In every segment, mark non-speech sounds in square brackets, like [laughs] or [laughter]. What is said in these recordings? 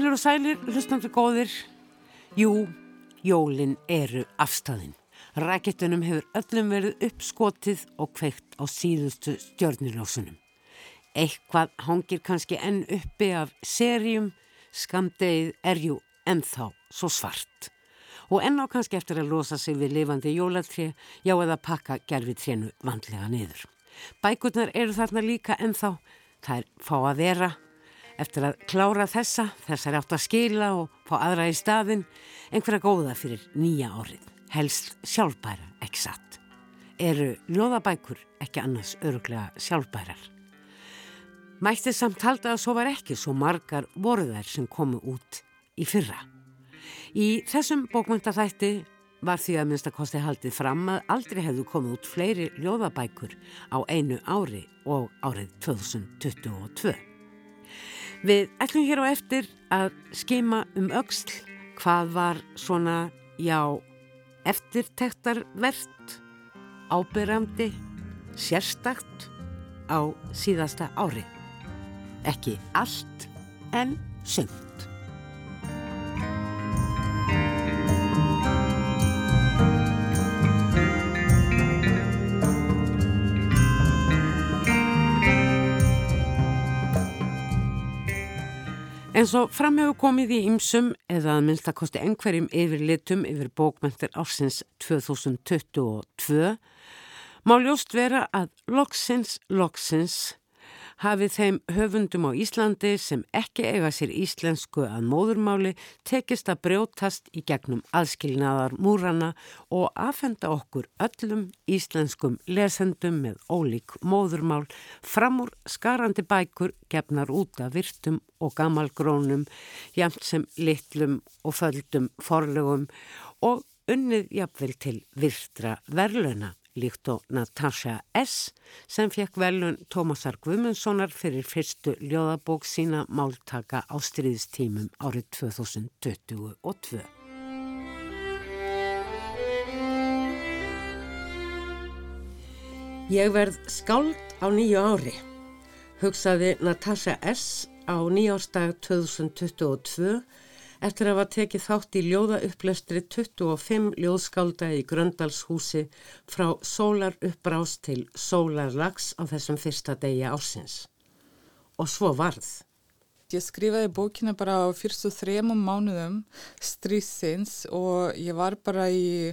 Heilur og sælir, hlustandi góðir, jú, jólin eru afstæðin. Rækittunum hefur öllum verið uppskotið og kveikt á síðustu stjörniljósunum. Eitthvað hangir kannski enn uppi af serjum, skamdegið er jú ennþá svo svart. Og enná kannski eftir að losa sig við lifandi jólatrið, já eða pakka gerfi trénu vandlega niður. Bækurnar eru þarna líka ennþá, það er fá að vera, eftir að klára þessa, þessar átt að skila og fá aðra í staðin, einhverja góða fyrir nýja árið, helst sjálfbæra, ekki satt. Eru ljóðabækur ekki annars öruglega sjálfbærar? Mætti samt halda að svo var ekki svo margar voruðar sem komu út í fyrra. Í þessum bókmyndaþætti var því að minnstakosti haldið fram að aldrei hefðu komið út fleiri ljóðabækur á einu ári og árið 2022. Við ætlum hér á eftir að skema um auksl hvað var svona, já, eftirtektarvert, ábyrramdi, sérstakt á síðasta ári. Ekki allt en sumt. En svo framhefur komið í ymsum eða að minnstakosti engverjum yfir litum yfir bókmyndir ársins 2022 má ljóst vera að loksins, loksins hafið þeim höfundum á Íslandi sem ekki eiga sér íslensku að móðurmáli tekist að brjótast í gegnum aðskilnaðar múrana og aðfenda okkur öllum íslenskum lesendum með ólík móðurmál fram úr skarandi bækur gefnar út af virtum og gamalgrónum, jæmt sem litlum og földum forlegum og unnið jafnvel til virtra verluna líkt og Natasha S. sem fekk velun Tómasar Guðmundssonar fyrir fyrstu ljóðabók sína máltaka á stríðstímum árið 2022. Ég verð skáld á nýju ári, hugsaði Natasha S. á nýjárstag 2022 eftir að hafa tekið þátt í ljóðaupplæstri 25 ljóðskálda í Gröndalshúsi frá sólar uppbrás til sólarlags á þessum fyrsta degi ásins. Og svo varð. Ég skrifaði bókina bara á fyrstu þremum mánuðum strísins og ég var bara í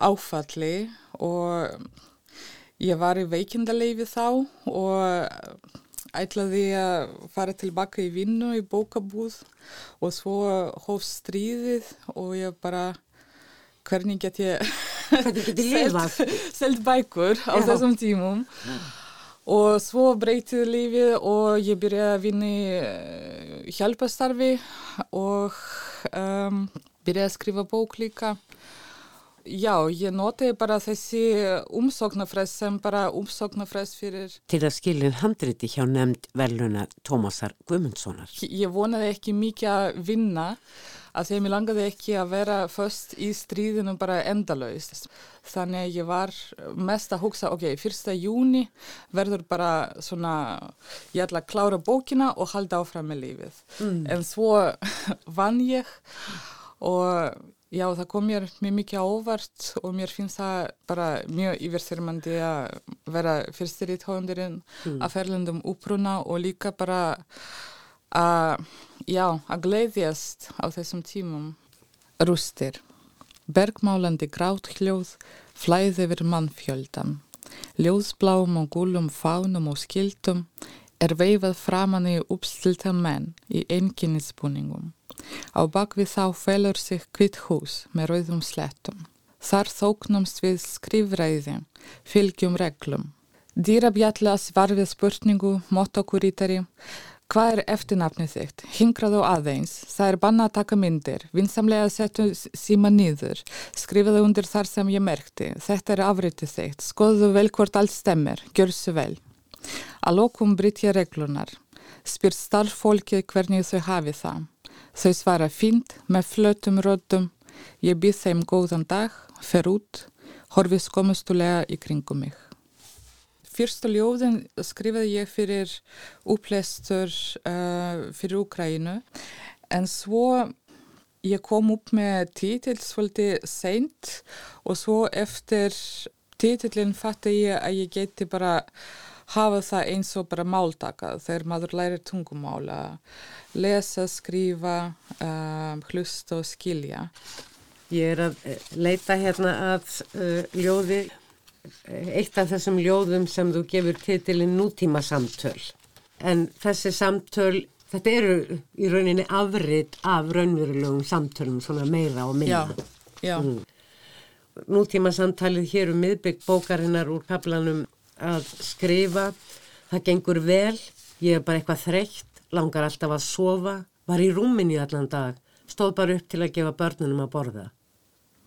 áfalli og ég var í veikindaleifi þá og ætlaði að fara tilbaka í vinnu í bókabúð og svo hóf stríðið og ég bara hvernig get ég [laughs] selt bækur á Já. þessum tímum. Og svo breytið lífið og ég byrjaði að vinna í eh, hjálpastarfi og um, byrjaði að skrifa bók líka Já, ég noti bara þessi umsóknarfrest sem bara umsóknarfrest fyrir... Til að skilja handriti hjá nefnd veluna Tómasar Guðmundssonar. Ég vonaði ekki mikið að vinna að því að mér langaði ekki að vera först í stríðinu bara endalaust. Þannig að ég var mest að hugsa, ok, fyrsta júni verður bara svona, ég ætla að klára bókina og halda áfram með lífið. Mm. En svo [laughs] vann ég og Já, það kom mér mjög mikið ávart og mér finnst það bara mjög yfirþyrmandi að vera fyrstir í tóðundurinn mm. að ferlundum úpruna og líka bara að, já, að gleiðjast á þessum tímum. Rústir. Bergmálandi grátt hljóð flæði yfir mannfjöldan. Ljóðsbláum og gúlum fánum og skildum er veifað framann í uppstiltan menn í einkinnisbúningum. Á bakvið þá felur sig kvitt hús með rauðum slettum. Þar þóknumst við skrifræði, fylgjum reglum. Dýrabjalla svar við spurningu, motokurítari, hvað er eftirnafnið þitt? Hingraðu aðeins, það er banna að taka myndir, vinsamlega setju síma nýður, skrifaðu undir þar sem ég merkti, þetta er afritið þitt, skoðu vel hvort allt stemmer, gjör svo vel. Að lokum brytja reglunar, spyr starffólki hvernig þau hafi það. Þau svara fínt með flötum röddum, ég býð þeim góðan dag, fer út, horfið skomustulega í kringum mig. Fyrstu ljóðin skrifaði ég fyrir upplestur uh, fyrir Ukrænu En svo ég kom upp með títill svolítið seint og svo eftir títillin fatti ég að ég geti bara hafa það eins og bara máltaka þegar maður lærir tungumála, lesa, skrifa, um, hlusta og skilja. Ég er að eh, leita hérna að uh, ljóði, eitt af þessum ljóðum sem þú gefur titilinn nútíma samtöl. En þessi samtöl Þetta eru í rauninni afrið af raunverulegum samtölum svona meira og minna. Já, já. Mm. Nútíma samtalið hér um miðbygg bókarinnar úr kaplanum að skrifa. Það gengur vel, ég er bara eitthvað þreytt, langar alltaf að sofa, var í rúminni allan dag, stóð bara upp til að gefa börnunum að borða.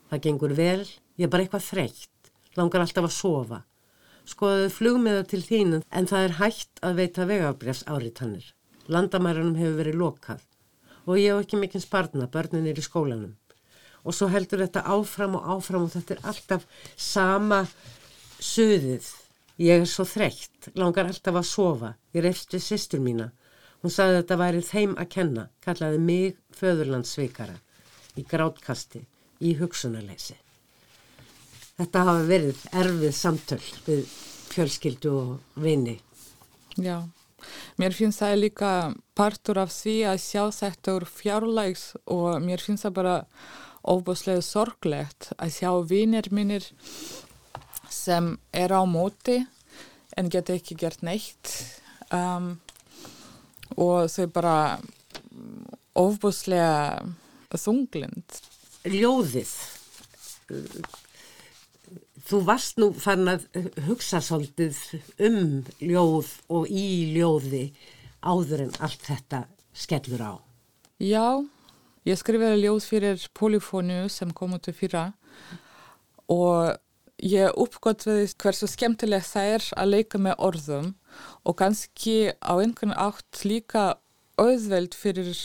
Það gengur vel, ég er bara eitthvað þreytt, langar alltaf að sofa. Skoðaðu flugmiða til þín en það er hægt að veita vegabrjafs áritannir landamærunum hefur verið lokað. Og ég hef ekki mikinn sparna, börnin er í skólanum. Og svo heldur þetta áfram og áfram og þetta er alltaf sama söðið ég er svo þreytt, langar alltaf að sofa. Ég reyfst við sýstur mína. Hún sagði að þetta væri þeim að kenna kallaði mig föðurlandsveikara í grátkasti, í hugsunarleysi. Þetta hafa verið erfið samtöl við fjölskyldu og vini. Já Mér finnst það líka partur af því að sjá þetta úr fjárlægs og mér finnst það bara ofbúslega sorglegt að sjá vinir mínir sem er á móti en geta ekki gert neitt um, og þau bara ofbúslega þunglind. Ljóðið Þú varst nú fann að hugsa svolítið um ljóð og í ljóði áður en allt þetta skellur á. Já, ég skrifaði ljóð fyrir Polyfóniu sem kom út í fyrra og ég uppgötviði hversu skemmtilegt það er að leika með orðum og kannski á einhvern átt líka auðveld fyrir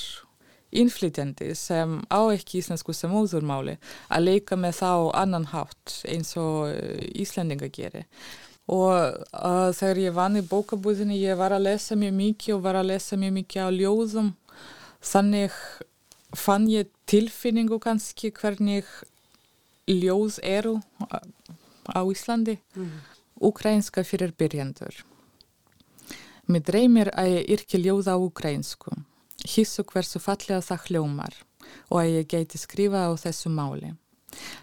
innflytjandi sem á ekki íslensku sem óðurmáli að leika með þá annan hátt eins og eh, Íslandinga gerir. Og uh, þegar ég vann í bókabúðinni ég var að lesa mjög mikið og var að lesa mjög mikið á ljóðum. Þannig fann ég tilfinningu kannski hvernig ljóð eru á Íslandi. Ukrainska fyrir byrjandur. Mér dreymir að ég yrki ljóð á ukrainsku hissu hversu fallega það hljómar og að ég geti skrifa á þessu máli.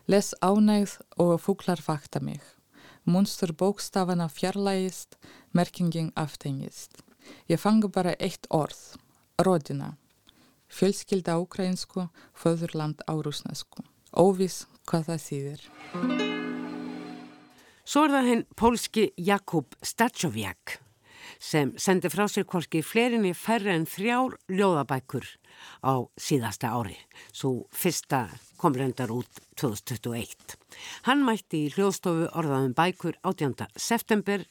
Les ánægð og fúklar vakta mig. Munstur bókstafana fjarlægist, merkingin aftengist. Ég fangi bara eitt orð, rodina. Fjölskylda ukrainsku, föðurland á rúsnesku. Óvis hvað það þýðir. Svo er það henn pólski Jakub Stačovjak sem sendi frá sér korki flerinni færre en þrjár ljóðabækur á síðasta ári. Svo fyrsta kom reyndar út 2021. Hann mætti í hljóðstofu orðaðum bækur 18. september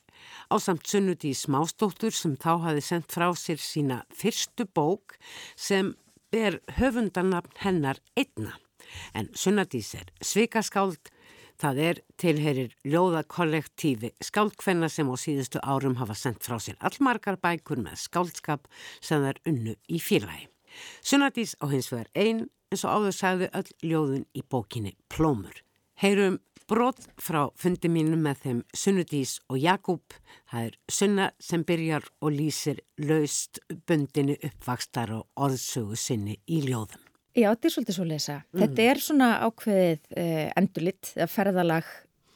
á samt sunnuti í smástóttur sem þá hafi sendt frá sér sína fyrstu bók sem ber höfundarnafn hennar einna. En sunnadís er svikaskáld Það er tilherir ljóðakollektífi skáldkvenna sem á síðustu árum hafa sendt frá sér allmargar bækur með skáldskap sem er unnu í félagi. Sunnadís á hins vegar einn eins og áður sagði öll ljóðun í bókinni Plómur. Heyrum brot frá fundi mínu með þeim Sunnudís og Jakub. Það er sunna sem byrjar og lýsir laust bundinu uppvakstar og orðsögu sinni í ljóðum. Já, þetta er svolítið svo lesa. Mm. Þetta er svona ákveðið eh, endurlitt, ferðalag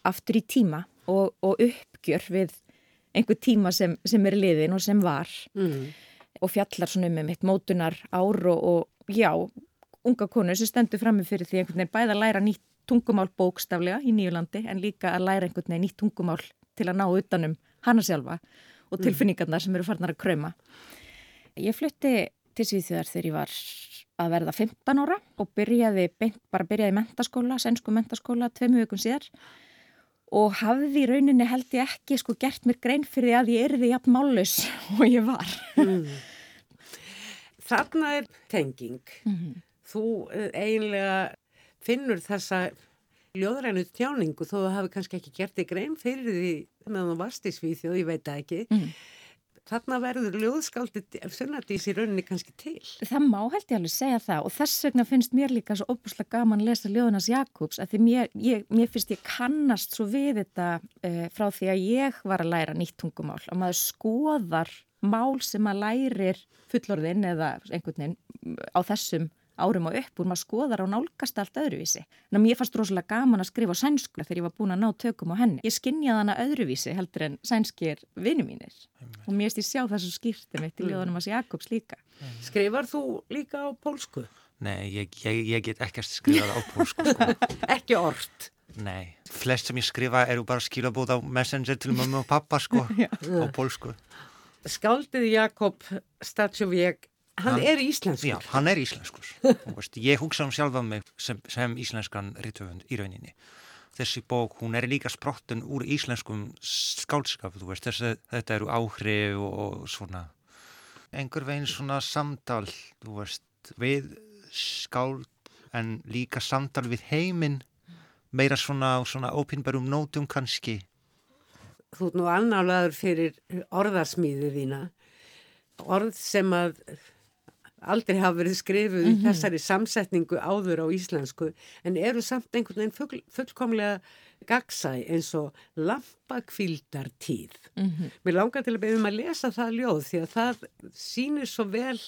aftur í tíma og, og uppgjör við einhver tíma sem, sem er liðin og sem var mm. og fjallar svona um eitt mótunar ár og, og já, unga konu sem stendur fram með fyrir því einhvern veginn bæða að læra nýtt tungumál bókstaflega í Nýjulandi en líka að læra einhvern veginn nýtt tungumál til að ná utanum hana sjálfa og tilfinningarna mm. sem eru farnar að kröma. Ég flutti til Svíþjóðar þegar ég var að verða 15 ára og byrjaði, bara byrjaði mentaskóla, sensku mentaskóla, tveimu vikun síðar og hafði í rauninni held ég ekki sko gert mér grein fyrir að ég erði jafn mállus [laughs] og ég var. Mm. Þarna er tenging. Mm -hmm. Þú eh, eiginlega finnur þessa ljóðrænu tjáningu þó þú hafi kannski ekki gert þig grein fyrir því meðan þú varst í Svíþjóð, ég veit ekki. Mm. Þarna verður ljóðskáldið sunnadís í rauninni kannski til. Það má held ég alveg segja það og þess vegna finnst mér líka svo óbúslega gaman að lesa ljóðunas Jakobs að því mér, ég, mér finnst ég kannast svo við þetta uh, frá því að ég var að læra nýtt tungumál og maður skoðar mál sem að lærir fullorðin eða einhvern veginn á þessum árum og upp úr maður skoðar á nálgast allt öðruvísi. En mér fannst rosalega gaman að skrifa sænsku þegar ég var búin að ná tökum á henni. Ég skinnjaði hana öðruvísi heldur en sænskir vinnu mínir Amen. og mér erst ég sjá þessu skýrti mitt í ljóðanum að Jakobs líka. Amen. Skrifar þú líka á pólsku? Nei, ég, ég, ég get ekki að skrifa á pólsku. Sko. [laughs] ekki orrt? Nei, flest sem ég skrifa eru bara skilabóð á messenger til mamma og pappa sko, [laughs] á pólsku. Skaldið Jakob Statsjóvík Hann, hann er íslenskur. Já, hann er íslenskur. [laughs] ég hugsa um sjálfa mig sem, sem íslenskan rítöfund í rauninni. Þessi bók, hún er líka sprottun úr íslenskum skálskap, þú veist, þessi, þetta eru áhrif og, og svona, einhver veginn svona samtal, þú veist, við skáld en líka samtal við heiminn, meira svona, svona ópinnbærum nótum kannski. Þú er nú annálaður fyrir orðarsmíðu þína, orð sem að aldrei hafa verið skrifuð í mm -hmm. þessari samsetningu áður á íslensku en eru samt einhvern veginn full, fullkomlega gagsæ eins og lampakvildartíð. Mm -hmm. Mér langar til að beðum að lesa það ljóð því að það sýnir svo vel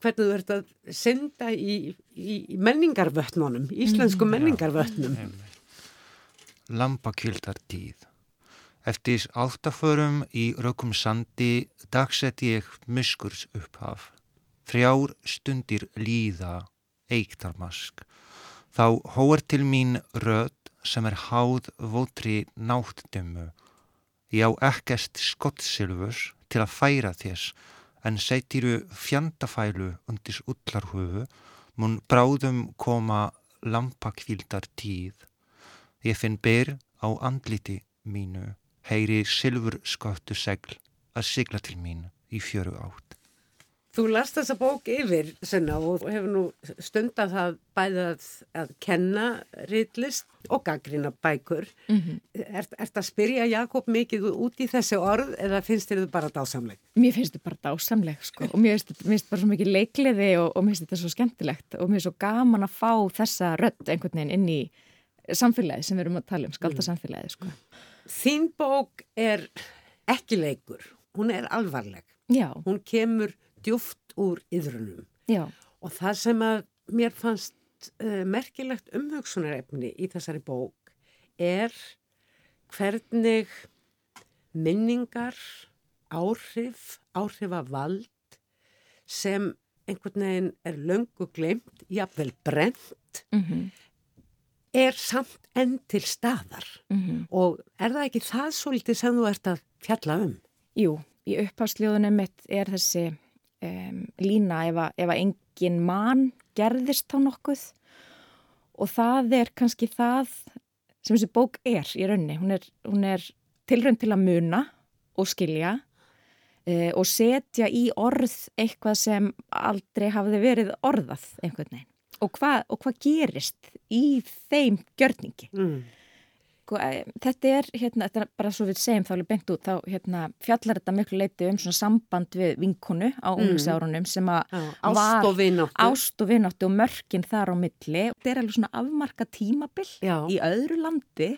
hvernig þú ert að senda í, í, menningarvötnunum, íslensku mm -hmm. menningarvötnum. Lampakvildartíð. Eftir áttaförum í rökum sandi dagsett ég muskurs upphaf. Þrjár stundir líða, eiktarmask. Þá hóar til mín rödd sem er háð vótri náttdömmu. Ég á ekkert skottsilfurs til að færa þess en setiru fjandafælu undis ullarhufu mun bráðum koma lampakvildar tíð. Ég finn ber á andliti mínu, heyri silfur skottu segl að sigla til mín í fjöru átt. Þú last þessa bók yfir senna, og hefur nú stundað það bæðið að, að kenna reytlist og gaggrina bækur. Mm -hmm. Er þetta að spyrja Jakob mikið út í þessi orð eða finnst þér þetta bara dásamleg? Mér finnst þetta bara dásamleg sko og mér finnst þetta bara svo mikið leikliði og, og mér finnst þetta svo skemmtilegt og mér finnst svo gaman að fá þessa rödd einhvern veginn inn í samfélagi sem við erum að tala um, skalda samfélagi sko. Þín bók er ekki leikur, hún er alvarleg. Já. Hún kemur djúft úr yðrunum Já. og það sem að mér fannst uh, merkilegt umhugsunarefni í þessari bók er hvernig minningar, áhrif, áhrifavald sem einhvern veginn er löngu glemt, jafnvel brent, mm -hmm. er samt enn til staðar mm -hmm. og er það ekki það svolítið sem þú ert að fjalla um? Jú, í upphástljóðunum mitt er þessi um, lína ef að, ef að engin mann gerðist þá nokkuð og það er kannski það sem þessi bók er í raunni. Hún er, hún er tilrönd til að muna og skilja uh, og setja í orð eitthvað sem aldrei hafði verið orðað einhvern veginn. Og hvað, og hvað gerist í þeim gjörningi? Mm. Sko, þetta er, hérna, þetta er bara svo við segjum þá alveg bengt út, þá hérna, fjallar þetta miklu leiti um svona samband við vinkonu á mm. unglingsárunum sem að ást og vináttu. ást og vináttu og mörkin þar á milli. Þetta er alveg svona afmarka tímabill Já. í öðru landi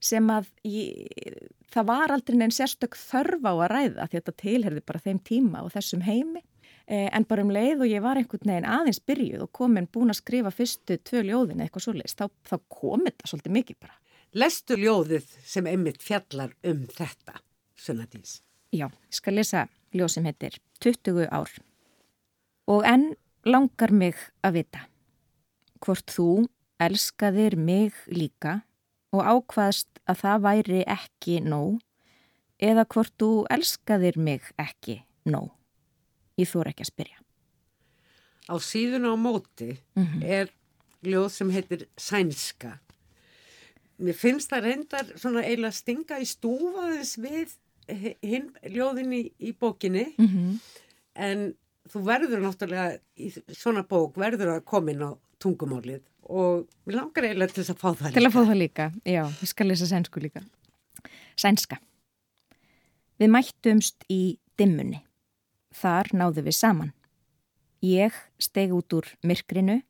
sem að ég, það var aldrei neinn sérstök þörf á að ræða því þetta tilherði bara þeim tíma og þessum heimi. Eh, en bara um leið og ég var einhvern veginn aðeins byrjuð og komin búin að skrifa fyrstu tvö ljóðin eitthvað svolítið, þá, þá kom þetta svolítið mikið bara. Lestu ljóðið sem einmitt fjallar um þetta, Sunnadís? Já, ég skal lesa ljóð sem heitir 20 ár. Og enn langar mig að vita hvort þú elskaðir mig líka og ákvaðst að það væri ekki nóg eða hvort þú elskaðir mig ekki nóg. Ég þór ekki að spyrja. Á síðun á móti mm -hmm. er ljóð sem heitir Sænska mér finnst það reyndar svona eiginlega stinga í stúfaðis við hinn ljóðin í, í bókinni mm -hmm. en þú verður náttúrulega í svona bók verður að koma inn á tungumálið og við langar eiginlega til þess að fá það líka. Til að fá það líka, já, ég skal lesa sænsku líka. Sænska. Við mættumst í dimmunni. Þar náðu við saman. Ég steg út úr myrkrinu,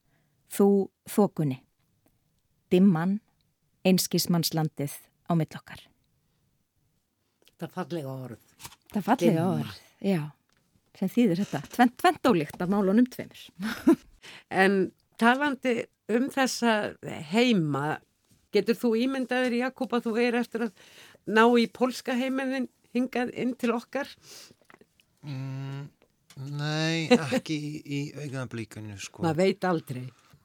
þú þokunni. Dimman, einskismannslandið á millokkar. Það er fallega orð. Það er fallega orð, já, sem þýðir þetta. Tvent, tvent ólíkt af málunum tveimur. [laughs] En talandi um þessa heima, getur þú ímyndaður Jakob að þú er eftir að ná í pólska heimiðin hingað inn til okkar? Mm, nei, [laughs] ekki í, í augnablikinu sko. Maður veit aldrei.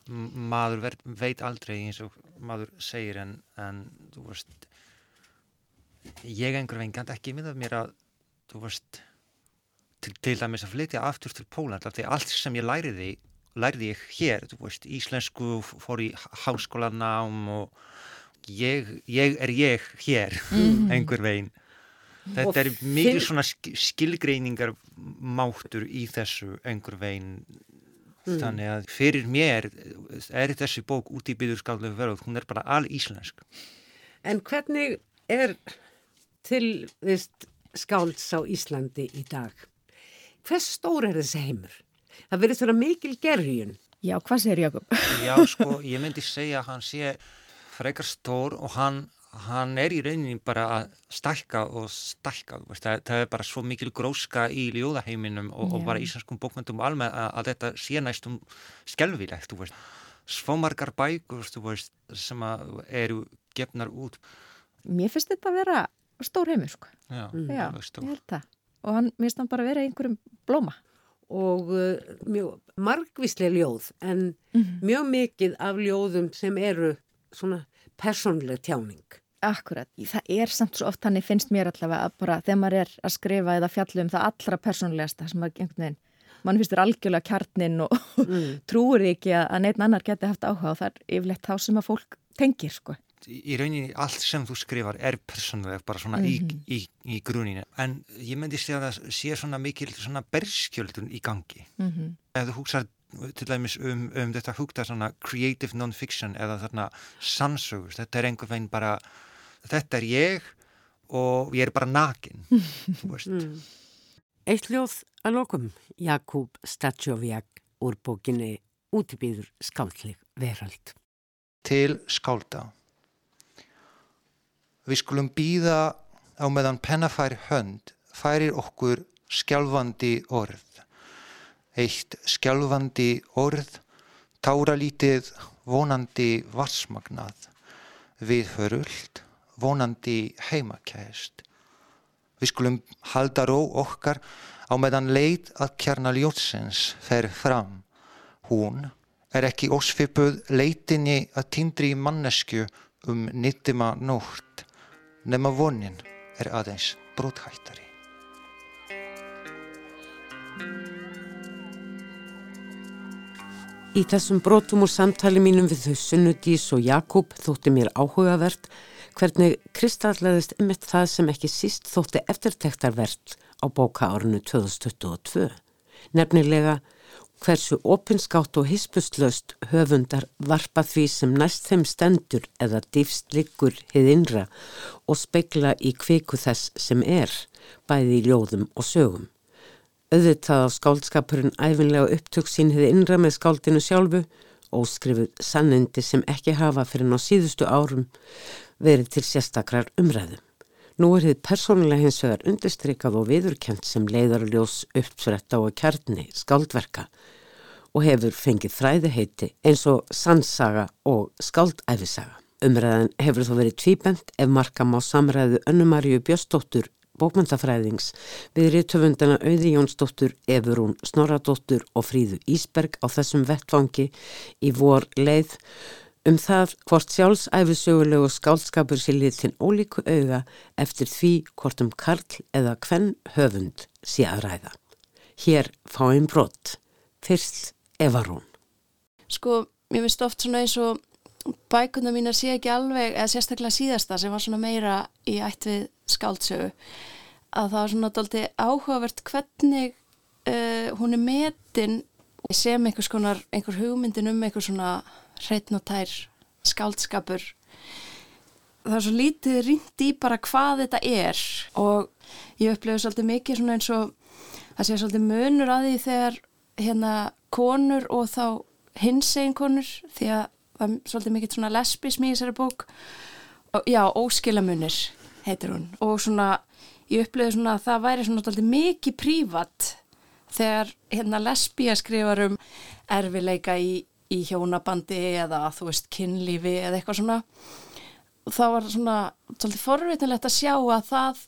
Maður ver, veit aldrei eins og maður segir en, en þú veist ég einhver veginn gæti ekki minnað mér að þú veist til, til dæmis að flytja aftur til Póland af því allt sem ég læriði læriði ég hér, þú veist, íslensku fór í háskólanám og ég, ég er ég hér, einhver veginn. Þetta er mikið svona sk skilgreiningar máttur í þessu einhver veginn þannig að fyrir mér er þessi bók út í byður skáðlega verð hún er bara all íslensk En hvernig er til þvist skálds á Íslandi í dag? Hvers stór er þessi heimur? Það verður svona mikil gerjun. Já, hvað segir Jakob? já sko ég myndi segja að hann sé frekar stór og hann, hann er í rauninni bara að stækka og stækka þú veist, það, það er bara svo mikil gróska í ljóðaheiminum og, og Já. bara íslenskum bókmyndum alveg að, að þetta sé næstum veist svo margar bækur þú veist, sem að eru gefnar út Mér finnst þetta að vera stór heimur, sko. já, Já, alveg stór. ég held það. Og hann, finnst hann bara vera í einhverjum blóma. og uh, mjög margvíslega ljóð en mjög mikið af ljóðum sem eru svona persónleg tjáning. Akkurat, það er samt svo oft hann finnst mér allavega að bara þegar maður er að skrifa eða fjalla um það allra persónlegasta sem að einhvern veginn, mann finnst þér algjörlega kjarnin og [laughs] trúir því ekki að neitt annar geti haft áhuga og það er yfirleitt þá sem að fólk tengir sko. í í rauninni allt sem þú skrifar er persónuleg bara svona í, í, í gruninu en ég myndi segja að það sé svona mikil svona berskjöldun í gangi Mm -hmm. ef þú hugsar til dæmis um, um þetta hugta svona creative non-fiction eða þarna sannsögur, þetta er einhver veginn bara þetta er ég og ég er bara nakin [laughs] veist Eitt ljóð að lokum, Jakub Statsjóviak úr bókinni Útibýður skáldleg verald. til skálda. Við skulum býða á meðan pennafær hönd færir okkur skjálfandi orð. Eitt skjálfandi orð, táralítið vonandi varsmagnað, viðhörult, vonandi heimakæst. Við skulum halda ró okkar á meðan leit að kjarna ljótsins fer fram. Hún er ekki ósvipuð leitinni að tindri mannesku um nýttima nótt, nema vonin er aðeins brothættari. Í þessum brotum úr samtali mínum við þau Sunnudís og Jakob þótti mér áhugavert hvernig kristallaðist ymitt það sem ekki síst þótti eftirtektarvert á bóka árinu 2022. Nefnilega hversu opinskátt og hispuslaust höfundar varpa því sem næst þeim stendur eða dýfst liggur hið innra og spekla í kviku þess sem er, bæði í ljóðum og sögum. Auðvitað á skáldskapurinn æfinlega upptök sín hefði innra með skáldinu sjálfu, óskrifuð sannindi sem ekki hafa fyrir ná síðustu árum verið til sérstakrar umræðu. Nú er þið persónulega hins vegar undirstrykað og viðurkjönt sem uppsvretta og kjarni skáldverka og hefur fengið fræðiheiti eins og sannsaga og skáldæfisaga. Umræðan hefur þó verið tvíbent ef marka má samræðu Önnumaríu Björstóttur bókmyndafræðings við rítöfundana Auði Jónsdóttur, Efurún Snorradóttur og Fríðu Ísberg á þessum vettfangi í vor leið um það hvort sjálfsæfisögulegu skálskapur sé litin ólíku auga eftir því hvort um karl eða hvenn höfund sé að ræða. Hér fáinn brott, fyrst Evarún. sko, mér finnst oft svona eins og bækuna mínar sé ekki alveg, eða sérstaklega síðasta sem var svona meira í ætt við skáldsögu, að það var svona dálítið áhugavert hvernig uh, hún er metin sem einhvers konar, einhver hugmyndin um einhver svona hreitn og tær skáldskapur. Það er svo lítið rýnt í bara hvað þetta er og ég upplifið svolítið mikið svona eins og það sé svolítið munur að því þegar hérna konur og þá hins einn konur því að það er svolítið mikið svona lesbismi í þessari bók. Og, já, óskilamunir heitir hún. Og svona ég upplifið svona að það væri svona svolítið mikið prívat þegar hérna lesbía skrifar um erfileika í, í hjónabandi eða þú veist kynlífi eða eitthvað svona. Og það var svona svolítið forvitinlegt að sjá að það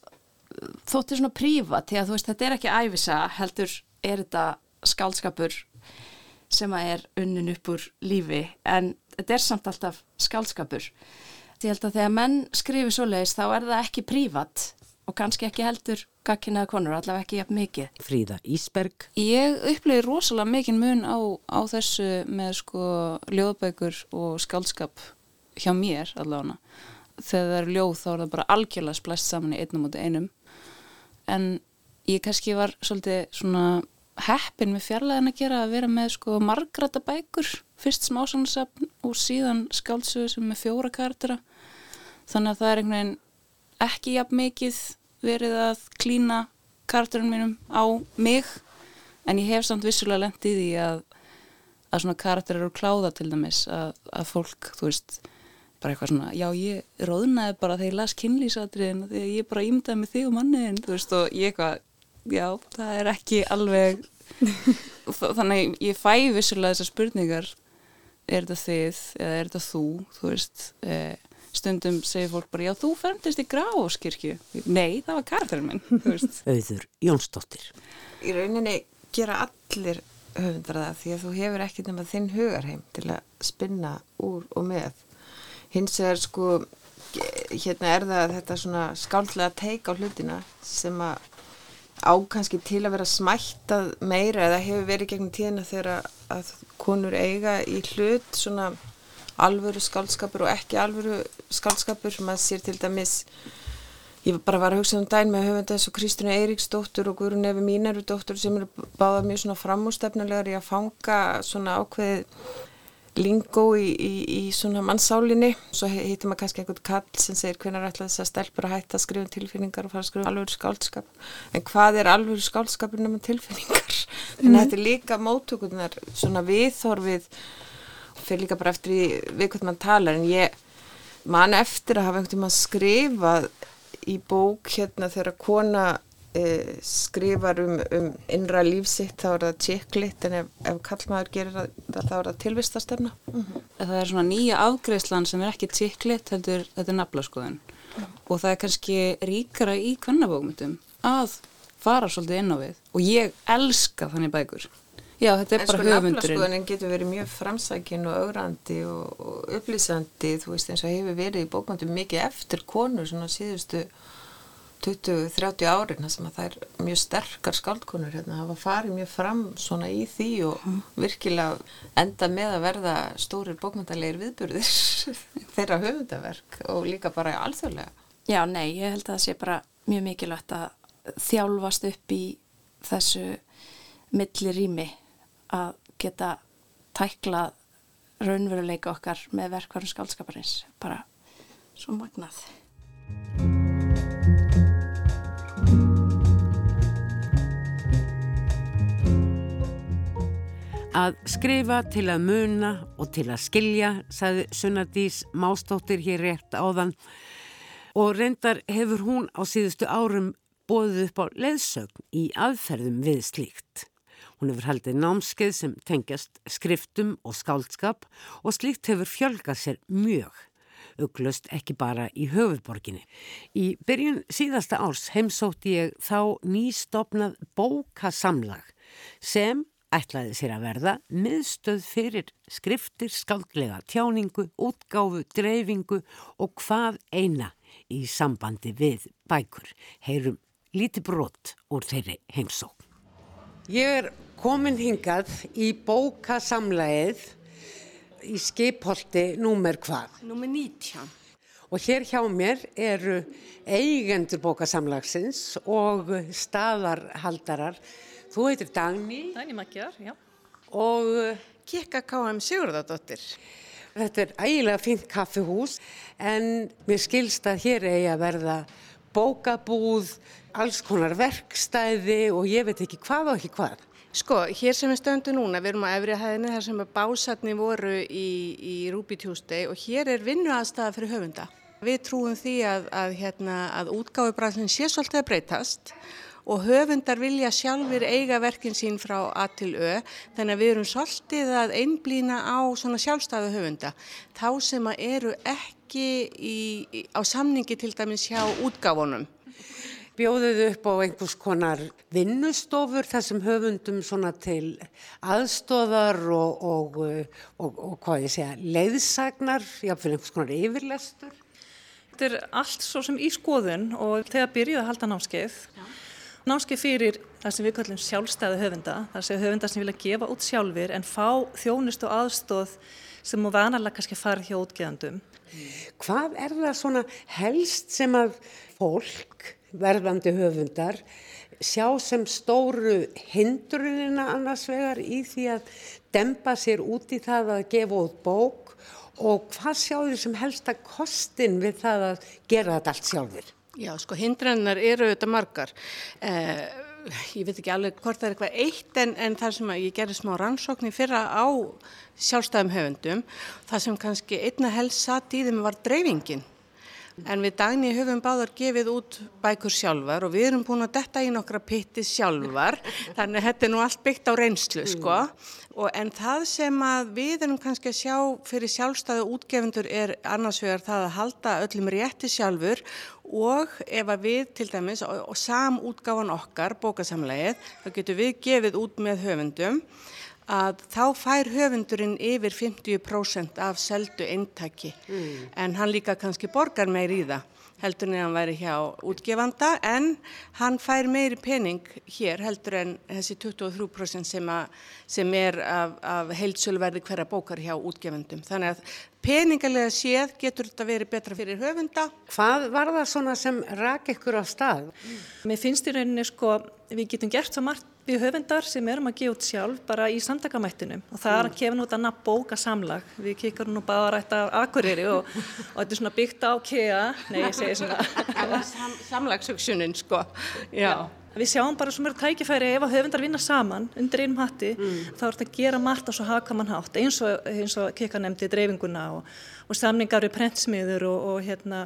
þótti svona prívat því að þú veist þetta er ekki æfisa heldur er þetta skálskapur sem að er unnin upp úr lífi. En þetta er samt alltaf skálskapur ég held að þegar menn skrifir svo leiðis þá er það ekki prívat og kannski ekki heldur gagkinnaða konur, allavega ekki jafn mikið. Fríða Ísberg. Ég upplegi rosalega mikinn mun á, á þessu með sko ljóðbækur og skálskap hjá mér allavega. Þegar það er ljóð þá er það bara algjörlega splæst saman í einnum út einum. En ég kannski var svolítið svona heppin með fjarlæðin að gera að vera með sko margrata bækur, fyrst smásansapn og síðan skálsögur sem með fjóra kartira. Þannig að það er einhvern veginn ekki jafn mikið verið að klína karakterinn mínum á mig en ég hef samt vissulega lendið í að að svona karakter eru kláða til dæmis að, að fólk, þú veist bara eitthvað svona, já ég róðnaði bara þegar ég las kynlýsatriðin þegar ég bara ímdaði með þig og manniðin, þú veist og ég eitthvað, já, það er ekki alveg [laughs] þannig ég fæ vissulega þessar spurningar er þetta þið eða er þetta þú, þú veist eða stundum segir fólk bara, já þú ferndist í gráskirkju. Nei, það var karakterinn minn. [laughs] Auður Jónsdóttir. Í rauninni gera allir höfundar það því að þú hefur ekki nema þinn hugarheim til að spinna úr og með. Hins er sko, hérna er það þetta svona skáldlega teik á hlutina sem að á kannski til að vera smættað meira eða hefur verið gegnum tíðina þegar að konur eiga í hlut svona alvöru skaldskapur og ekki alvöru skaldskapur maður sér til dæmis ég bara var að hugsa um dæn með höfenda þessu Kristjana Eiríksdóttur og Guðrun Efi Mínarudóttur sem eru báða mjög svona framústefnulegar í að fanga svona ákveð lingó í, í, í svona mannsálinni svo heitir maður kannski einhvern kall sem segir hvernig er alltaf þess að stelpur að hætta að skrifa um tilfinningar og fara að skrifa um alvöru skáldskap. En hvað er alvöru skáldskapur nema tilfinningar? [laughs] Mm. en þetta er líka mótökurnar svona viðþorfið fyrir líka bara eftir við hvernig mann talar. En ég man eftir að hafa einhvern tíma skrifað í bók hérna þegar kona e, skrifar um, um innra lífsitt þá er það tjekklitt en ef, ef kallmaður gerir það þá er það tilvistastemna mm -hmm. Það er svona nýja afgreðslan sem er ekki tjekklitt heldur þetta er naflaskoðun mm -hmm. og það er kannski ríkara í kvennabókmyndum að fara svolítið inn á við og ég elska þannig bækur Já, þetta er en bara sko, höfundurinn. En sko naflaskoðunin getur verið mjög framsækin og augrandi og, og upplýsandi, þú veist, eins og hefur verið í bókmöndum mikið eftir konur svona síðustu 20-30 árin, þess að það er mjög sterkar skaldkonur hérna, var farið mjög fram svona í því og mm. virkilega enda með að verða stórir bókmöndalegir viðburðir [laughs] þeirra höfundaverk og líka bara alþjóðlega. Já, nei, ég held að það sé bara mjög mikilvægt að þjálfast upp í þessu milli rými að geta tæklað raunveruleika okkar með verkvarum skálskaparins bara svo magnað Að skrifa til að muna og til að skilja, sagði Sunnardís Mástóttir hér rétt áðan og reyndar hefur hún á síðustu árum bóðið upp á leðsögn í aðferðum við slíkt. Hún hefur haldið námskeið sem tengjast skriftum og skáldskap og slíkt hefur fjölgað sér mjög, auglust ekki bara í höfuborginni. Í byrjun síðasta árs heimsótti ég þá nýstofnað bókasamlag sem ætlaði sér að verða miðstöð fyrir skriftir, skáldlega tjáningu, útgáfu, dreifingu og hvað eina í sambandi við bækur. Heyrum lítið brott úr þeirri heimsók. Ég er komin hingað í bókasamlæðið í skipholti númer hvað? Númer 19. Og hér hjá mér eru eigendur bókasamlagsins og staðarhaldarar. Þú heitir Dagni. Dagni Magjar, já. Og Kikka K.M. Sigurðardóttir. Þetta er ægilega fint kaffihús en mér skilst að hér eigi að verða bókabúð, alls konar verkstæði og ég veit ekki hvað og ekki hvað. Sko, hér sem við stöndum núna, við erum á efri hæðinni þar sem básatni voru í, í Ruby Tuesday og hér er vinnuaðstæða fyrir höfunda. Við trúum því að, að, hérna, að útgáfubræðin sé svolítið að breytast og höfundar vilja sjálfur eiga verkin sín frá A til Ö þannig að við erum svolítið að einblýna á svona sjálfstæðu höfunda þá sem að eru ekki í, í, á samningi til dæmis hjá útgáfunum bjóðuð upp á einhvers konar vinnustofur þessum höfundum svona til aðstóðar og, og, og, og hvað ég segja, leiðsagnar, jáfnveil einhvers konar yfirlestur. Þetta er allt svo sem í skoðun og þegar byrjuð að halda námskeið, Já. Námskeið fyrir það sem við kallum sjálfstæði höfunda, það sé höfunda sem vilja gefa út sjálfur en fá þjónust og aðstóð sem múið vanalega kannski farið hjá útgeðandum. Hvað er það svona helst sem að fólk verðandi höfundar sjá sem stóru hindrunina annars vegar í því að dempa sér út í það að gefa út bók og hvað sjá þau sem helsta kostin við það að gera þetta allt sjálfur? Já, sko hindrannar eru auðvitað margar. Eh, ég veit ekki alveg hvort það er eitthvað eitt en, en þar sem ég gerði smá rannsóknir fyrra á sjálfstæðum höfundum, það sem kannski einna helst satt í þeim var dreifingin En við dagni höfum báðar gefið út bækur sjálfar og við erum búin að detta í nokkra pitti sjálfar, [laughs] þannig að þetta er nú allt byggt á reynslu, sko. Og, en það sem að við erum kannski að sjá fyrir sjálfstæðu útgefundur er annars vegar það að halda öllum rétti sjálfur og ef að við til dæmis og, og samútgáfan okkar, bókasamlegið, þá getur við gefið út með höfundum að þá fær höfundurinn yfir 50% af seldu eintaki mm. en hann líka kannski borgar meir í það heldur en hann væri hjá útgefanda en hann fær meiri pening hér heldur en þessi 23% sem, a, sem er af, af heilsölverði hverja bókar hjá útgefandum. Þannig að peningalega séð getur þetta verið betra fyrir höfunda. Hvað var það svona sem rak ykkur á stað? Mér finnst í rauninni sko við getum gert svo margt við höfundar sem erum að gefa út sjálf bara í samtakamættinum og það er að kefa nút annað bókasamlag við kikkarum nú bara rætt af akureyri og, og þetta er svona byggt á kea nei ég segi svona Sam, samlagsugsjunin sko Já. Já. Við sjáum bara svo mjög tækifæri ef að höfundar vinna saman undir einum hatti mm. þá er þetta að gera margt á svo hakamann hátt eins og, og kikka nefndi dreifinguna og, og samningar við prentsmiður og hérna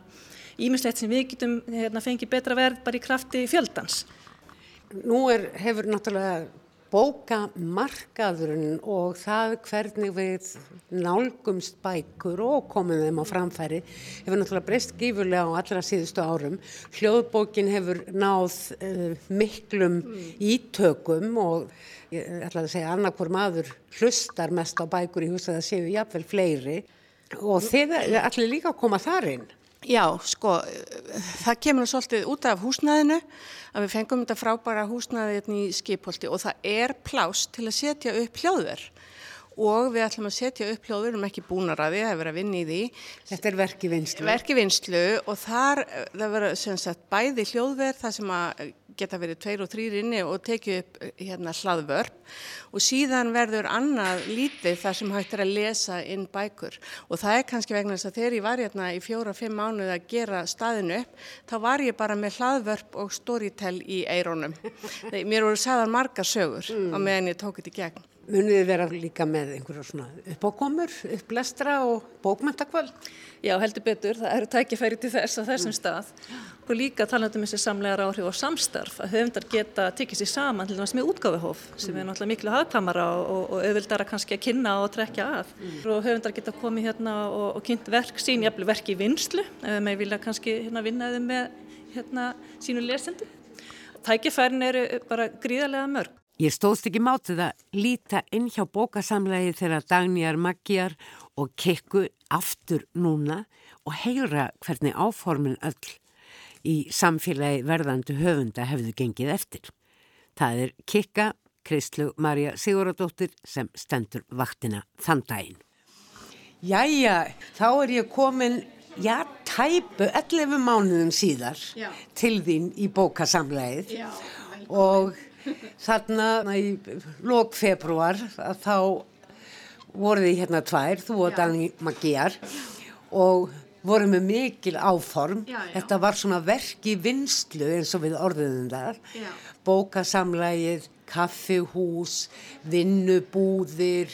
ímislegt sem við getum hérna, fengið betra verð bara í krafti fjöldans Nú er, hefur náttúrulega bókamarkaðurinn og það hvernig við nálgumst bækur og komum þeim á framfæri hefur náttúrulega breyst gífurlega á allra síðustu árum. Hljóðbókin hefur náð uh, miklum mm. ítökum og ég ætla að segja annarkur maður hlustar mest á bækur í húsa það séu jáfnvel fleiri og þið allir líka að koma þar inn. Já, sko, það kemur svolítið út af húsnæðinu að við fengum þetta frábæra húsnæði hérna í skipholti og það er plást til að setja upp hljóðverð og við ætlum að setja upp hljóður, við erum ekki búin að ræði, það er verið að vinna í því. Þetta er verki vinslu. Verki vinslu og þar, það verður sem sagt bæði hljóðverð, það sem að geta verið tveir og þrýr inni og tekið upp hérna hlaðvörp og síðan verður annað lítið þar sem hægt er að lesa inn bækur og það er kannski vegna þess að þegar ég var hérna í fjóra-fimm mánuð að gera staðinu upp þá var ég bara með hlaðvörp og storytell í eirónum. [laughs] Mér voru sagðan marga sögur mm. á meðan ég tók þetta í gegn. Munið þið vera líka með einhverja svona uppákomur, upplestra og bókmæntakvöld? Já, heldur betur. Það eru tækifæri til þess að þessum mm. stað. Og líka talandum um þessi samlegar áhrif og samstarf að höfundar geta tikið sér saman til þess með útgáfihóf sem mm. er náttúrulega miklu hafðkvamara og, og, auðvildara kannski að kynna og trekja að. Mm. Og höfundar geta komið hérna og, og kynnt verk sín, jafnveg verk í vinslu, maður vilja kannski hérna, vinnaði með hérna, sínu lesendum. Tækifærin eru bara gríðarlega mörg. Ég stóðst ekki mátið að líta inn hjá bókasamlegi þegar Dagnjar Magjar og Kekku aftur núna og heyra hvernig áformin öll í samfélagi verðandi höfunda hefðu gengið eftir. Það er Kekka, Kristlu Marja Siguradóttir sem stendur vaktina þann daginn. Jæja, þá er ég komin, já, tæpu 11 mánuðum síðar já. til þín í bókasamlegið og þarna í lók februar að þá voru þið hérna tvær, þú og Dani Magíar og voru með mikil áform. Já, já. Þetta var svona verk í vinslu eins og við orðiðum þar. Bókasamlægið, kaffihús, vinnubúðir,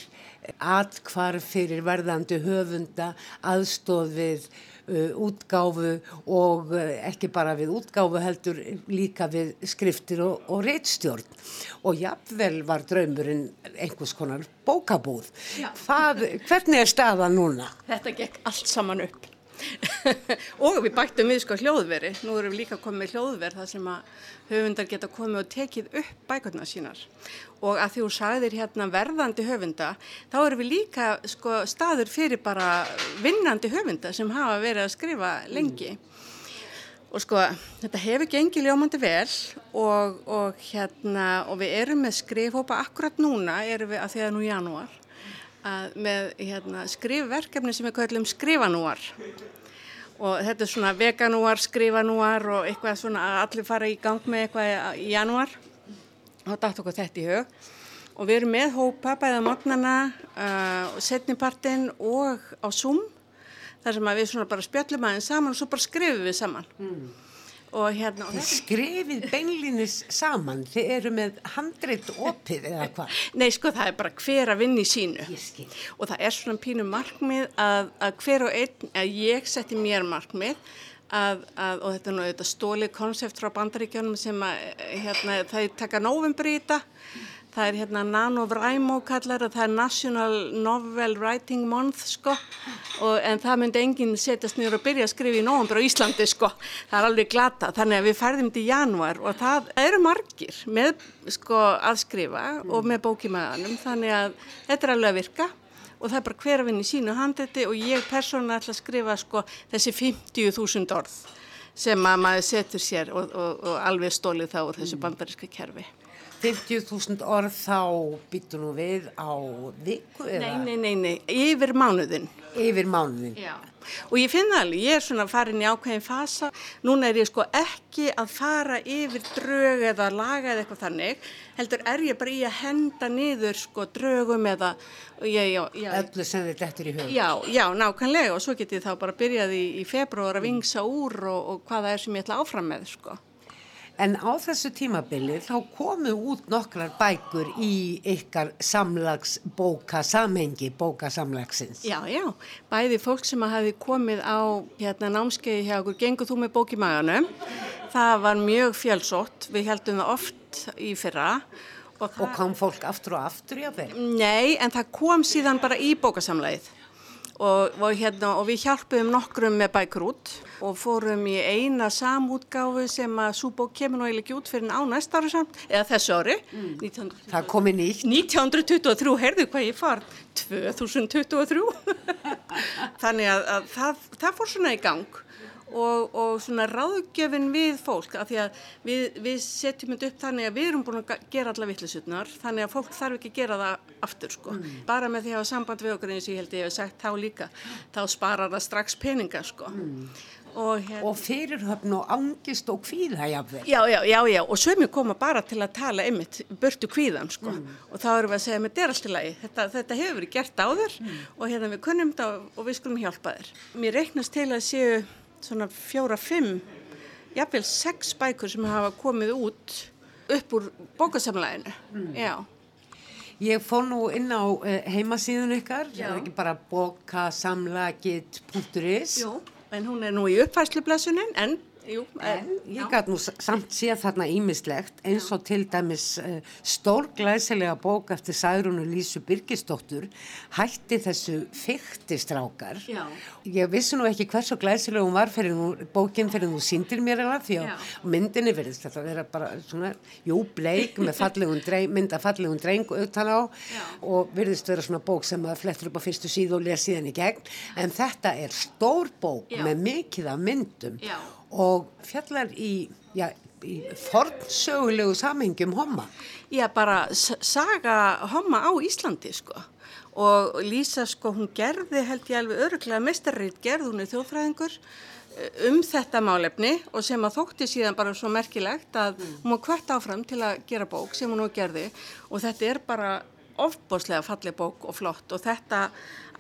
atkvarf fyrir verðandi höfunda, uh, útgáfu og uh, ekki bara við útgáfu heldur líka við skriftir og, og reitstjórn. Og jafnvel var draumurinn einhvers konar bókabúð. Hvað, hvernig er staðan núna? Þetta gekk allt saman upp. Og við bættum við sko hljóðveri. Nú erum við líka komið með hljóðver þar sem að höfundar geta komið og tekið upp bækurna sínar. Og að því þú sagðir hérna verðandi höfunda, þá erum við líka sko staður fyrir bara vinnandi höfunda sem hafa verið að skrifa lengi. Og sko, þetta hefur gengið ljómandi vel og, og hérna, og við erum með skrifhópa akkurat núna, erum við að því að nú janúar, að með hérna, skrifverkefni sem við kallum skrifanúar. Og þetta er svona veganúar, skrifanúar og eitthvað svona að allir fara í gang með eitthvað í janúar. Og dætt okkur þetta í hug. Og við erum með hópa bæða morgnana uh, setnipartin og á Zoom þar sem við svona bara spjöllum aðeins saman og svo bara skrifum við saman og hérna og skrifið beinlinis saman, þið eru með handreitt opið eða hvað? [laughs] Nei, sko, það er bara hver að vinna í sínu. Og það er svona pínu markmið að, að hver og einn, að ég setti mér markmið að, að og þetta er þetta stólið konsept frá bandaríkjónum sem að, hérna, það taka november í þetta. Það er hérna NaNoWriMo kallar og það er National Novel Writing Month sko og, en það myndi enginn setjast niður og byrja að skrifa í november á Íslandi sko. Það er alveg glata þannig að við færðum í januar og það eru margir með sko að skrifa og með bókimaðanum þannig að þetta er alveg að virka og það er bara hver að vinna í sínu handriti og ég persónulega ætla að skrifa sko þessi 50.000 orð sem að maður setur sér og, og, og alveg stólið þá úr þessu bandaríska kerfi. 50.000 orð þá býttu nú við á viku eða Nei, nei, nei, nei, yfir mánuðin. yfir mánuðin. Já. Og ég finna alveg, ég er svona farin í ákveðin fasa, núna er ég sko ekki að fara yfir drög eða laga eða eitthvað þannig, heldur er ég bara í að henda niður sko drögum eða. Öllu sem þetta eftir í hug. Já, já, nákvæmlega og svo get ég þá bara byrjað í, í februar að vingsa úr og, og hvað það er sem ég ætla áfram með, sko. En á þessu tímabili þá komu út nokkrar bækur í ykkar samlagsbóka samhengi, bókasamlagsins. Já, já, bæði fólk sem að hafi komið á hérna, námskeiði hjá okkur, gengur þú með bók í maganum, það var mjög fjölsótt, við heldum það oft í fyrra. Og, Og kom fólk aftur og aftur, jáfnvel. Nei, en það kom síðan bara í bókasamlæðið og, og, hérna, og við hjálpuðum nokkrum með bækur út og fórum í eina samútgáfu sem að svo bók kemur nú eiginlega ekki út fyrir á næsta ári samt, eða þessu ári, 1923. Það komi nýtt. 1923, heyrðu hvað ég far, 2023. [laughs] Þannig að, að það, það fór svona í gang og, og svona ráðgjöfin við fólk af því að við, við setjum þetta upp þannig að við erum búin að gera alla vittlisutnar þannig að fólk þarf ekki að gera það aftur sko. Bara með því að hafa samband við okkur eins og ég held ég hef sagt þá líka, þá sparar það strax peninga sko. Og, hérna, Og fyrirhöfn og angist og kvíða, jáfnvel. Já, já, já, já, og sömur koma bara til að tala einmitt burtu kvíðan, sko, og þá erum við að segja með þetta er allt í lagi, þetta, þetta hefur verið gert áður og hérna við kunnum þetta og við skulum hjálpa þér. Mér reiknast til að séu svona fjóra, fimm, jafnvel sex bækur sem hafa komið út upp úr bókasamlæginu, já. Ég fór nú inn á uh, heimasíðun ykkar, það er ekki bara bókasamlagit.is Jú, en hún er nú í uppfærslublessunin, en, jú, En ég gæt nú samt séð þarna ímislegt eins og til dæmis uh, stórglæsilega bók eftir Særunu Lísu Birgisdóttur hætti þessu fyktistrákar. Já. Ég vissi nú ekki hversu glæsilega hún var fyrir nú, bókin fyrir nú síndir mér eða því að myndinni verðist þetta vera bara svona, jú, bleik með fallegum dreng, mynda fallegum dreng utan á Já. og verðist vera svona bók sem að flettur upp á fyrstu síðu og lesa síðan í gegn en þetta er stór bók Já. með mikið af myndum Já. Og fjallar í, já, í fornsögulegu samhengjum homma. Já, bara saga homma á Íslandi, sko. Og Lísa, sko, hún gerði, held ég alveg öruglega mestarreit gerð, hún er þjóðfræðingur, eh, um þetta málefni og sem að þótti síðan bara svo merkilegt að hún var hvert áfram til að gera bók sem hún nú gerði og þetta er bara ofbóslega falleg bók og flott og þetta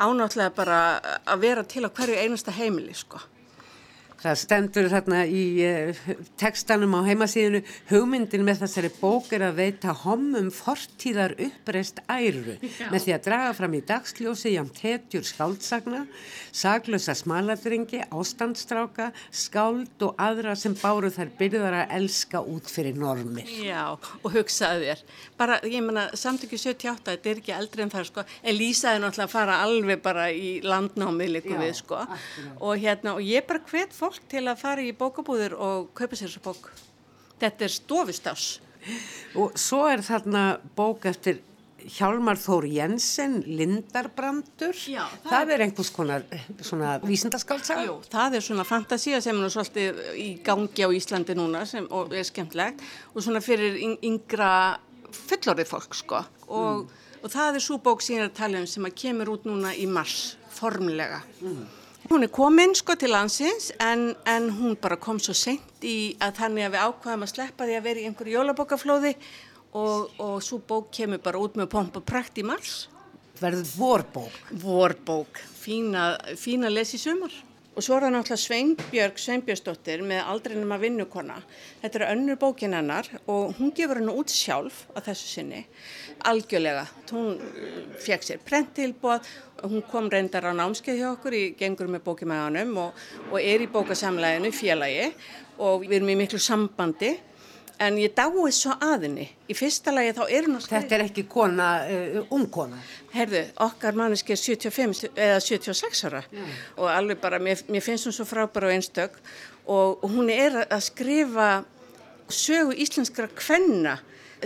ánáttlega bara að vera til á hverju einasta heimili sko. Það stendur þarna í uh, tekstanum á heimasíðinu hugmyndin með þessari bók er að veita homum fortíðar uppreist æru Já. með því að draga fram í dagsljósi jám tetjur skáldsagna, saglösa smaladringi, ástandstráka, skáld og aðra sem báru þær byrðar að elska út fyrir normir. Já, og hugsaði þér. Bara, ég menna, samtökju 78, þetta er ekki eldri en það, sko, en Lísaði náttúrulega að fara alveg bara í landnámið líka við, sko, og hérna, og ég bara hvet fólk fólk til að fara í bókabúður og kaupa sér þessu bók. Þetta er stofistás. Og svo er þarna bók eftir Hjálmar Þór Jensen, Lindarbrandur. Já, það, það er einhvers konar svona vísindaskaldsaga. Jú, það er svona fantasía sem er svolítið í gangi á Íslandi núna sem er skemmtlegt og svona fyrir yngra fullorðið fólk sko. Og, mm. og það er svo bók síðan að tala um sem að kemur út núna í mars formlega. Mm. Hún er komin sko til landsins en, en hún bara kom svo sent í að þannig að við ákvaðum að sleppa því að vera í einhverju jólabókaflóði og, og svo bók kemur bara út með pompa prækt í mars. Verður vorbók? Vorbók, fína, fína lesi sumar. Og svo er það náttúrulega Sveinbjörg Sveinbjörgsdóttir með aldrinum að vinnukonna. Þetta er önnur bókin hennar og hún gefur hennu út sjálf að þessu sinni, algjörlega. Hún uh, fekk sér prentilbóð, hún kom reyndar á námskeið hjá okkur í gengur með bókimæðanum og, og er í bókasamlæðinu félagi og við erum í miklu sambandi en ég dái svo aðinni. Í fyrsta lagi þá er hún að. Þetta er ekki kona, uh, ungkona? Herðu, okkar manneski er 75 eða 76 ára Já. og alveg bara, mér, mér finnst hún svo frábæra á einstök og, og hún er að skrifa sögu íslenskra kvenna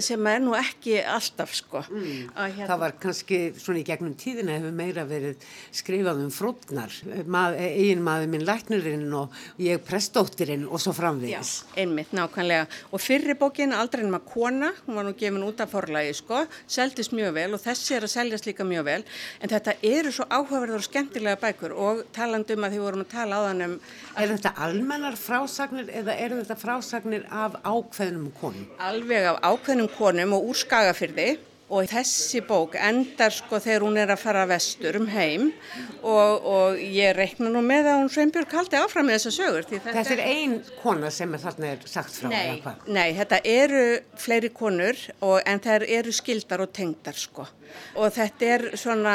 sem er nú ekki alltaf sko. Mm. Hérna... Það var kannski svona í gegnum tíðina hefur meira verið skrifað um frútnar, Mað, eigin maður minn læknurinn og ég prestóttirinn og svo framvegis. Já, einmitt, nákvæmlega. Og fyrri bókin, aldrei en maður kona, hún var nú gefin út af forlægi sko, seldist mjög vel og þessi er að seljast líka mjög vel, en þetta eru svo áhugaverður og skemmtilega bækur og talandum að því vorum að tala á þann um... Er þetta almennar frásagnir eða eru þetta frásagnir af ákveðnum konum? Alveg af ákveðnum ungum konum og úr skagafyrði og þessi bók endar sko þegar hún er að fara vestur um heim og, og ég reikna nú með að hún Sveinbjörg haldi áfram með þessa sögur. Þetta, þetta er ein kona sem er þarna er sagt frá? Nei, nei þetta eru fleiri konur og, en það eru skildar og tengdar sko og þetta er svona,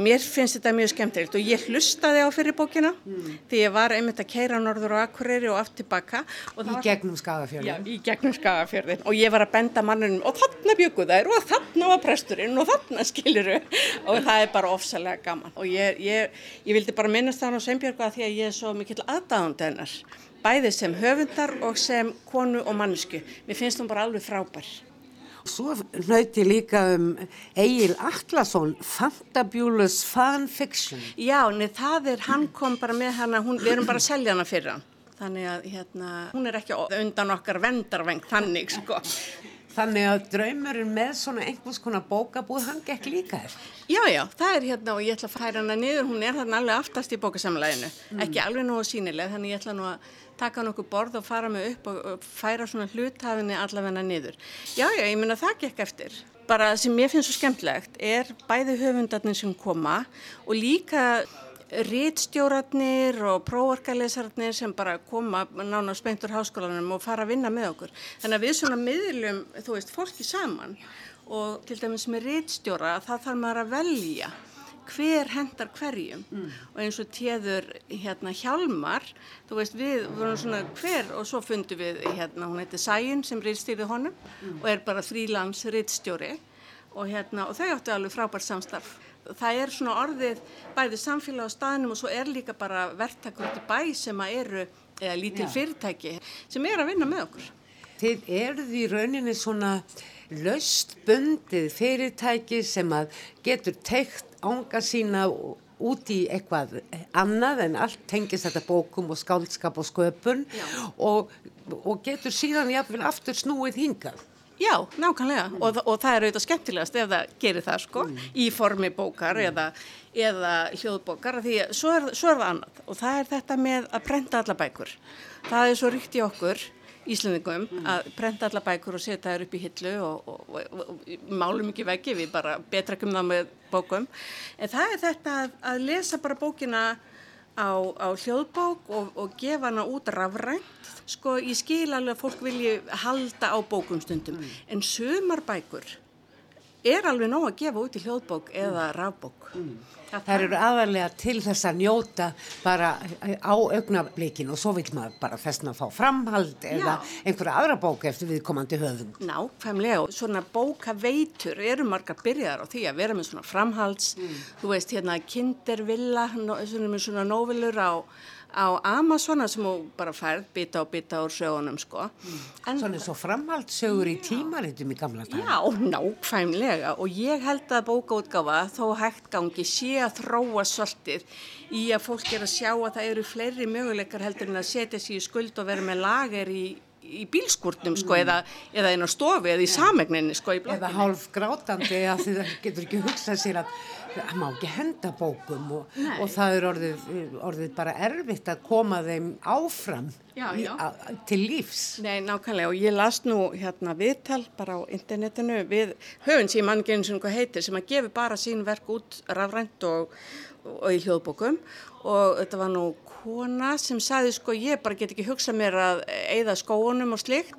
mér finnst þetta mjög skemmtilegt og ég hlustaði á fyrir bókina mm. því ég var einmitt að keira norður og akkurýri og aft tilbaka. Í gegnum skagafjörðin? Já, í gegnum skagafjörðin og ég var að benda mannunum og þarna byggu þær og þarna var presturinn og þarna [laughs] skiluru og það er bara ofsalega gaman og ég, ég, ég vildi bara minnast það á Sveinbjörgu að því að ég er svo mikill aðdáðandi hennar bæði sem höfundar og sem konu og mannesku. Mér finnst hún bara alveg frábær. Svo hlauti líka um Egil Atlasson, Fantabulous Fanfiction. Já, neð, það er, hann kom bara með hana, hún, við erum bara að selja hana fyrir hann. Þannig að hérna, hún er ekki undan okkar vendarveng, þannig sko. Þannig að draumurinn með svona einhvers konar bókabúð, hann gekk líka eftir. Já, já, það er hérna og ég ætla að færa hana niður, hún er þarna alveg aftast í bókasamlæðinu, mm. ekki alveg nú sínileg, þannig ég ætla nú að taka nokkuð borð og fara mig upp og, færa svona hlutafinni allavegna niður. Já, já, ég minna það gekk eftir. Bara sem ég finnst svo skemmtlegt er bæði höfundarnir sem koma og líka rítstjóratnir og próvorkalesarnir sem bara koma nána spentur háskólanum og fara að vinna með okkur. Þannig að við svona miðlum, þú veist, fólki saman og til dæmis með rítstjóra það þarf maður að velja hver hendar hverjum mm. og eins og téður hérna Hjalmar þú veist við vorum svona hver og svo fundum við hérna hún heiti Sæjun sem rýðstýrði honum mm. og er bara frílands rýðstjóri og hérna og þau áttu alveg frábært samstarf það er svona orðið bæðið samfélag á staðnum og svo er líka bara verktakur til bæ sem að eru eða lítil Já. fyrirtæki sem er að vinna með okkur Þið eruð í rauninni svona löst bundið fyrirtæki sem að getur teikt ánga sína út í eitthvað annað en allt tengist þetta bókum og skáldskap og sköpun og, og getur síðan jáfnvel aftur snúið hingað. Já, nákvæmlega mm. og, og það er auðvitað skemmtilegast ef það gerir það sko mm. í formi bókar mm. eða, eða hljóðbókar því svo er, svo er það annað og það er þetta með að prenta alla bækur. Það er svo ríkt í okkur Íslandingum að prenta alla bækur og setja þær upp í hillu og, og, og, og málum ekki veggi, við bara betrækjum það með bókum. En það er þetta að, að lesa bara bókina á, á hljóðbók og gefa hana út rafrænt. Sko ég skil alveg að fólk vilji halda á bókum stundum, mm. en sömar bækur er alveg nóg að gefa út í hljóðbók eða rafbók. Mm. Það eru aðalega til þess að njóta bara á augnablikin og svo vil maður bara þessna fá framhald eða Já. einhverja aðra bók eftir viðkomandi höfum. Nákvæmlega og svona bókaveitur eru margar byrjar á því að vera með svona framhalds, mm. þú veist hérna kindervilla, svona, svona nóvelur á á Amazona sem þú bara færð bita og bita úr sögunum sko. Mm. Svona svo framhaldssögur í tímaritum í gamla dag. Já, nákvæmlega og ég held að bókaútgáfa þó hægt gangi sé að þróa svolítið í að fólk er að sjá að það eru fleiri möguleikar heldur en að setja sér í skuld og vera með lager í í bílskúrtum sko mm. eða, eða inn á stofi eða í samegninni sko í eða hálf grátandi að þið getur ekki hugsað sér að það má ekki henda bókum og, og það er orðið, orðið bara erfitt að koma þeim áfram já, já. Í, a, til lífs Nei, nákvæmlega og ég las nú hérna viðtal bara á internetinu við höfun sem mann genið sem heitir sem að gefi bara sín verk út rafrænt og, og í hljóðbókum. Og þetta var nú kona sem saði sko ég bara get ekki hugsað mér að eigða skóunum og slikt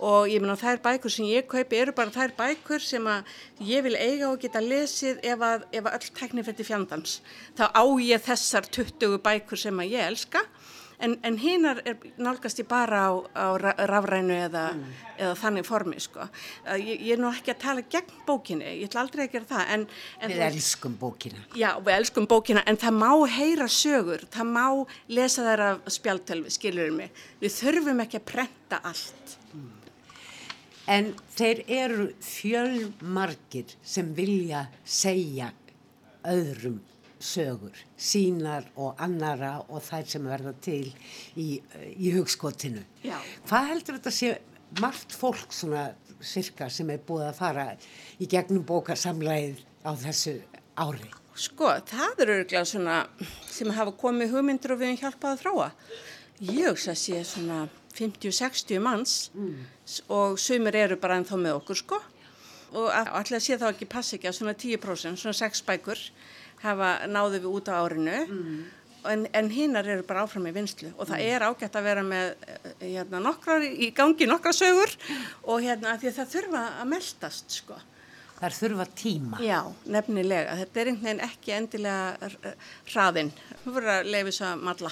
og ég menna þær bækur sem ég kaupi eru bara þær bækur sem að ég vil eiga og geta lesið ef að, ef að öll tekni fyrir fjandans. Þá á ég þessar 20 bækur sem að ég elska en, en hinnar er nálgast ég bara á, á rafrænu eða, mm. eða þannig formi sko. Ég, ég er nú ekki að tala gegn bókinni, ég ætla aldrei að gera það. En, en við elskum bókina. Já, við elskum bókina en það má heyra sögur, það má lesa þær af spjaltölvi, skilurum mig. Við þurfum ekki að prenta allt. Mm. En þeir eru fjölmargir sem vilja segja öðrum sögur, sínar og annara og þær sem verða til í, í hugskotinu. Já. Hvað heldur þetta sé margt fólk svona sirka sem er búið að fara í gegnum bókarsamlæðið á þessu ári? Sko, það eru örglega svona sem hafa komið hugmyndur og við hefum hjálpað að þráa. Ég hugsa að sé svona 50-60 manns mm. og sumir eru bara ennþá með okkur sko og allir sé þá ekki passi ekki að svona 10% svona 6 bækur hafa náðu við út á árinu mm. en, en hinnar eru bara áfram í vinslu og það mm. er ágætt að vera með eh, hérna, nokkrar í gangi nokkra sögur og hérna það þurfa að meldast sko. Það er þurfa tíma. Já, nefnilega. Þetta er einhvern veginn ekki endilega hraðinn. Þú verður að þess að matla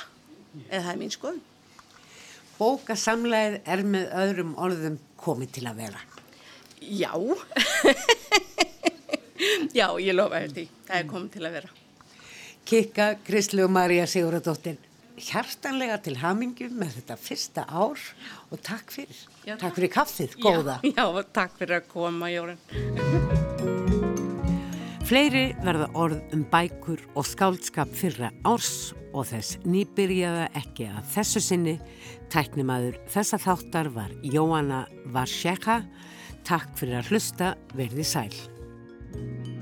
eða það er mín skoðun. Bókasamleið er með öðrum orðum komið til að vera. Já. [laughs] [laughs] Já, ég lofa því. Það er komið til að vera. Kikka, Kristlu og Marja Sigurðardóttir, hjartanlega til hamingu með þetta fyrsta ár og takk fyrir. Já, takk fyrir kaffið, góða. Já, já, takk fyrir að koma, Jórun. Fleiri verða orð um bækur og skáldskap fyrra árs og þess nýbyrjaða ekki að þessu sinni. Tæknimaður þessa þáttar var Jóanna Varsjeka. Takk fyrir að hlusta, verði sæl. Música